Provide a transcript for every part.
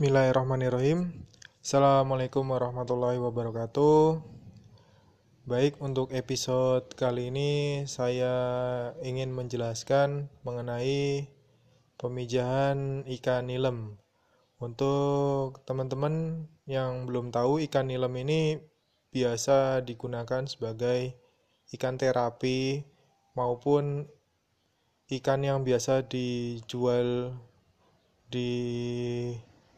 Bismillahirrahmanirrahim. Assalamualaikum warahmatullahi wabarakatuh. Baik, untuk episode kali ini saya ingin menjelaskan mengenai pemijahan ikan nilem. Untuk teman-teman yang belum tahu, ikan nilem ini biasa digunakan sebagai ikan terapi maupun ikan yang biasa dijual di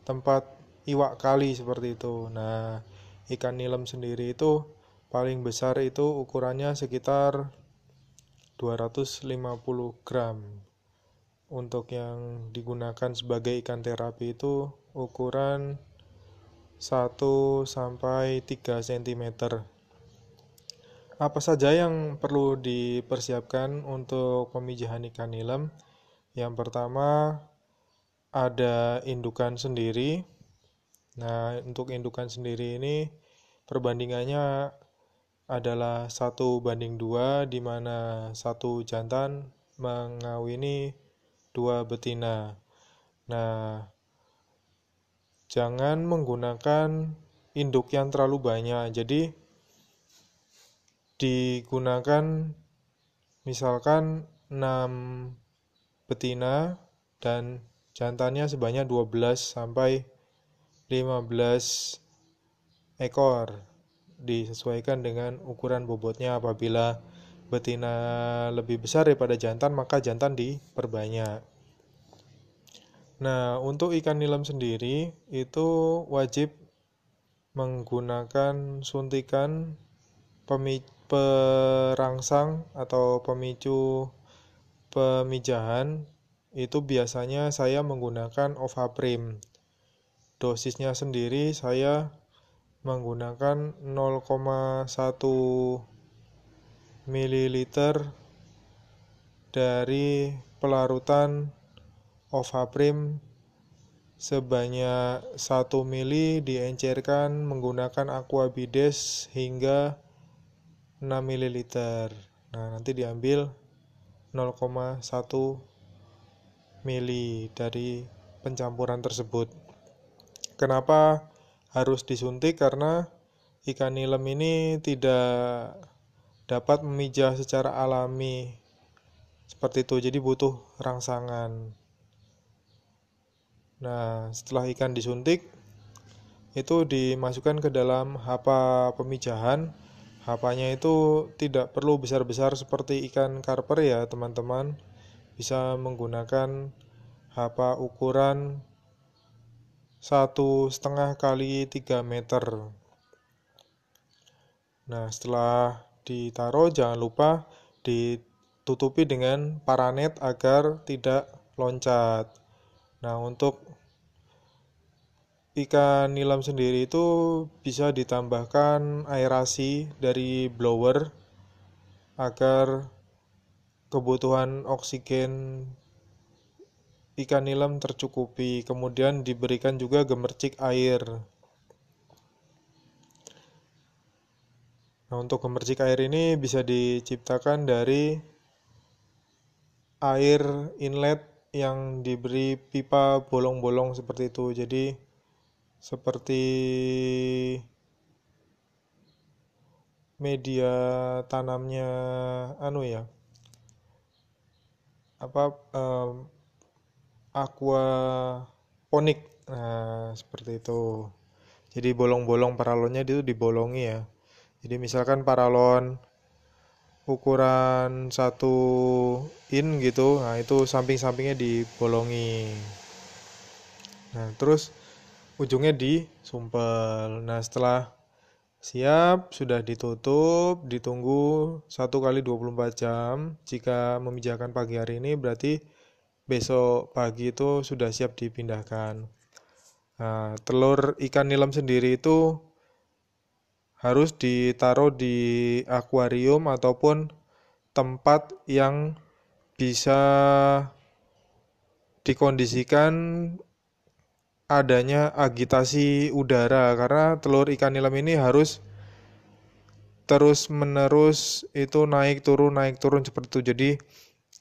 tempat iwak kali seperti itu. Nah, ikan nilem sendiri itu paling besar itu ukurannya sekitar 250 gram. Untuk yang digunakan sebagai ikan terapi itu ukuran 1 sampai 3 cm. Apa saja yang perlu dipersiapkan untuk pemijahan ikan nilem? Yang pertama ada indukan sendiri. Nah, untuk indukan sendiri ini perbandingannya adalah satu banding dua, di mana satu jantan mengawini dua betina. Nah, jangan menggunakan induk yang terlalu banyak. Jadi, digunakan misalkan 6 betina dan jantannya sebanyak 12 sampai 15 ekor disesuaikan dengan ukuran bobotnya. Apabila betina lebih besar daripada jantan maka jantan diperbanyak. Nah untuk ikan nilam sendiri itu wajib menggunakan suntikan perangsang atau pemicu pemijahan itu biasanya saya menggunakan Ovaprim. Dosisnya sendiri saya menggunakan 0,1 ml dari pelarutan Ovaprim sebanyak 1 mili diencerkan menggunakan aquabides hingga 6 ml. Nah, nanti diambil 0,1 mili dari pencampuran tersebut. Kenapa harus disuntik? Karena ikan nilem ini tidak dapat memijah secara alami seperti itu, jadi butuh rangsangan. Nah, setelah ikan disuntik, itu dimasukkan ke dalam hapa pemijahan Hapanya itu tidak perlu besar-besar seperti ikan karper ya teman-teman. Bisa menggunakan hapa ukuran satu setengah kali 3 meter. Nah setelah ditaruh jangan lupa ditutupi dengan paranet agar tidak loncat. Nah untuk ikan nilam sendiri itu bisa ditambahkan aerasi dari blower agar kebutuhan oksigen ikan nilam tercukupi. Kemudian diberikan juga gemercik air. Nah, untuk gemercik air ini bisa diciptakan dari air inlet yang diberi pipa bolong-bolong seperti itu. Jadi seperti media tanamnya anu ya apa um, aquaponik nah seperti itu. Jadi bolong-bolong paralonnya itu dibolongi ya. Jadi misalkan paralon ukuran satu in gitu nah itu samping-sampingnya dibolongi. Nah terus ujungnya disumpel. Nah, setelah siap, sudah ditutup, ditunggu 1 kali 24 jam. Jika memijahkan pagi hari ini berarti besok pagi itu sudah siap dipindahkan. Nah, telur ikan nilam sendiri itu harus ditaruh di akuarium ataupun tempat yang bisa dikondisikan adanya agitasi udara karena telur ikan nilam ini harus terus menerus itu naik turun naik turun seperti itu. Jadi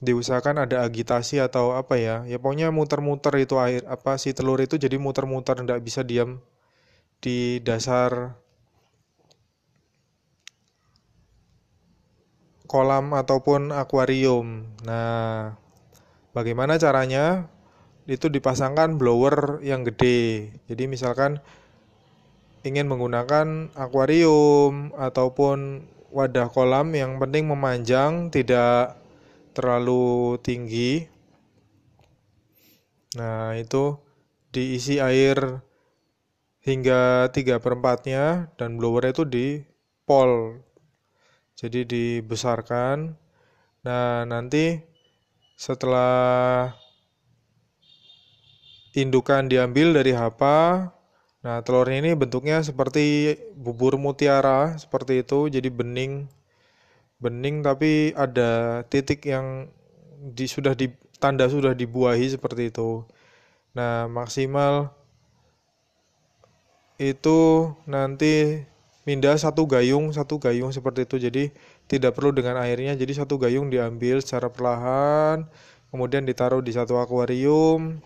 diusahakan ada agitasi atau apa ya. Ya pokoknya muter-muter itu air apa si telur itu jadi muter-muter tidak bisa diam di dasar kolam ataupun akuarium. Nah bagaimana caranya itu dipasangkan blower yang gede jadi misalkan ingin menggunakan akuarium ataupun wadah kolam yang penting memanjang tidak terlalu tinggi. Nah, itu diisi air hingga 3 per 4-nya dan blower itu di pol. Jadi dibesarkan. Nah, nanti setelah indukan diambil dari hapa, nah telurnya ini bentuknya seperti bubur mutiara, seperti itu, jadi bening bening tapi ada titik yang di, sudah di tanda sudah dibuahi seperti itu. Nah, maksimal itu nanti pindah satu gayung satu gayung seperti itu. Jadi tidak perlu dengan airnya. Jadi satu gayung diambil secara perlahan, kemudian ditaruh di satu akuarium.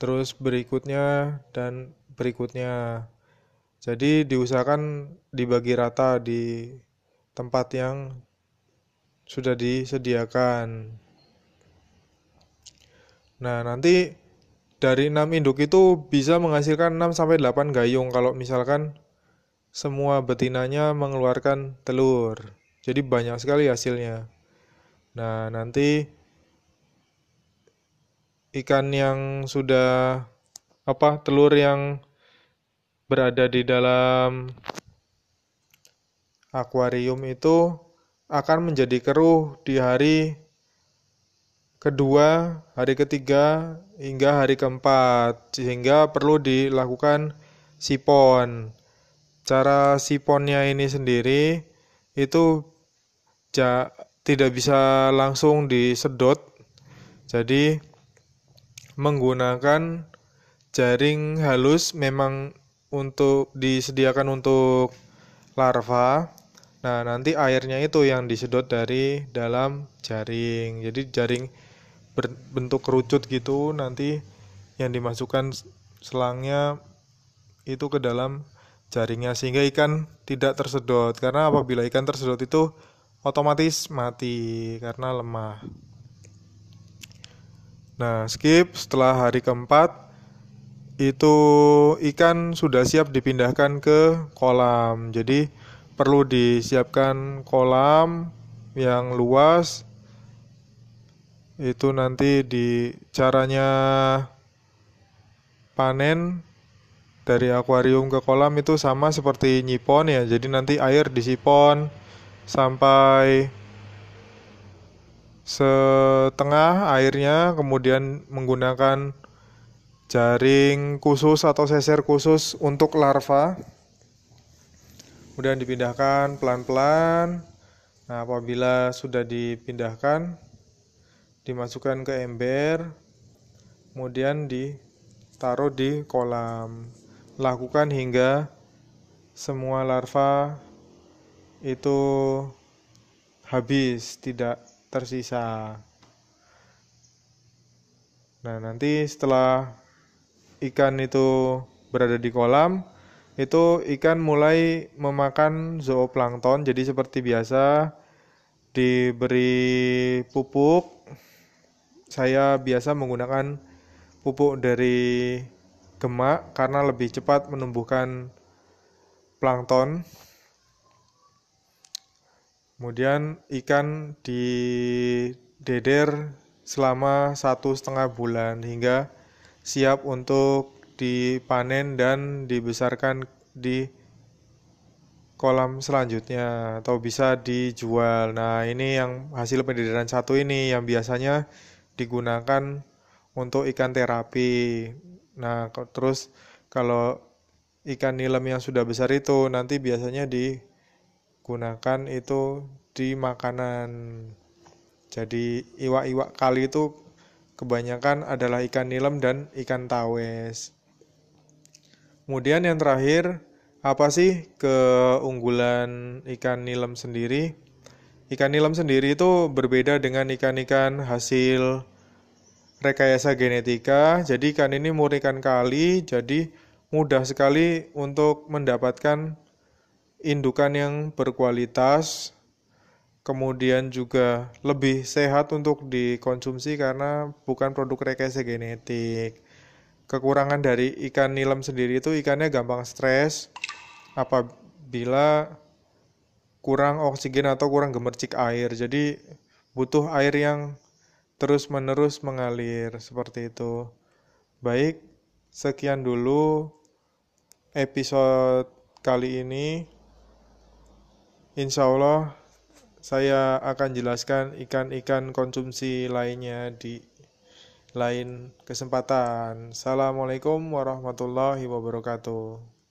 Terus berikutnya dan berikutnya. Jadi diusahakan dibagi rata di tempat yang sudah disediakan. Nah, nanti dari 6 induk itu bisa menghasilkan 6 sampai 8 gayung kalau misalkan semua betinanya mengeluarkan telur. Jadi banyak sekali hasilnya. Nah, nanti ikan yang sudah apa telur yang berada di dalam akuarium itu akan menjadi keruh di hari kedua, hari ketiga, hingga hari keempat, sehingga perlu dilakukan sipon. Cara siponnya ini sendiri itu tidak bisa langsung disedot, jadi menggunakan jaring halus memang untuk disediakan untuk larva Nah, nanti airnya itu yang disedot dari dalam jaring. Jadi jaring berbentuk kerucut gitu, nanti yang dimasukkan selangnya itu ke dalam jaringnya sehingga ikan tidak tersedot. Karena apabila ikan tersedot itu otomatis mati karena lemah. Nah, skip. Setelah hari keempat itu ikan sudah siap dipindahkan ke kolam. Jadi perlu disiapkan kolam yang luas. Itu nanti di caranya panen dari akuarium ke kolam itu sama seperti nyipon ya. Jadi nanti air disipon sampai setengah airnya kemudian menggunakan jaring khusus atau seser khusus untuk larva kemudian dipindahkan pelan-pelan. Nah, apabila sudah dipindahkan, dimasukkan ke ember, kemudian ditaruh di kolam. Lakukan hingga semua larva itu habis, tidak tersisa. Nah, nanti setelah ikan itu berada di kolam, itu ikan mulai memakan zooplankton. Jadi seperti biasa diberi pupuk. Saya biasa menggunakan pupuk dari gemak karena lebih cepat menumbuhkan plankton kemudian ikan dideder selama satu setengah bulan hingga siap untuk dipanen dan dibesarkan di kolam selanjutnya atau bisa dijual. Nah, ini yang hasil pendidikan satu ini yang biasanya digunakan untuk ikan terapi. Nah, terus kalau ikan nilam yang sudah besar itu nanti biasanya digunakan itu di makanan. Jadi iwak-iwak kali itu kebanyakan adalah ikan nilam dan ikan tawes. Kemudian yang terakhir, apa sih keunggulan ikan nilam sendiri? ikan nilam sendiri itu berbeda dengan ikan-ikan hasil rekayasa genetika. Jadi ikan ini murni kali, jadi mudah sekali untuk mendapatkan indukan yang berkualitas, kemudian juga lebih sehat untuk dikonsumsi karena bukan produk rekayasa genetik. Kekurangan dari ikan nilam sendiri itu ikannya gampang stres apabila kurang oksigen atau kurang gemercik air. Jadi butuh air yang terus-menerus mengalir seperti itu. Baik, sekian dulu episode kali ini. Insya Allah saya akan jelaskan ikan-ikan konsumsi lainnya di lain kesempatan. Assalamualaikum warahmatullahi wabarakatuh.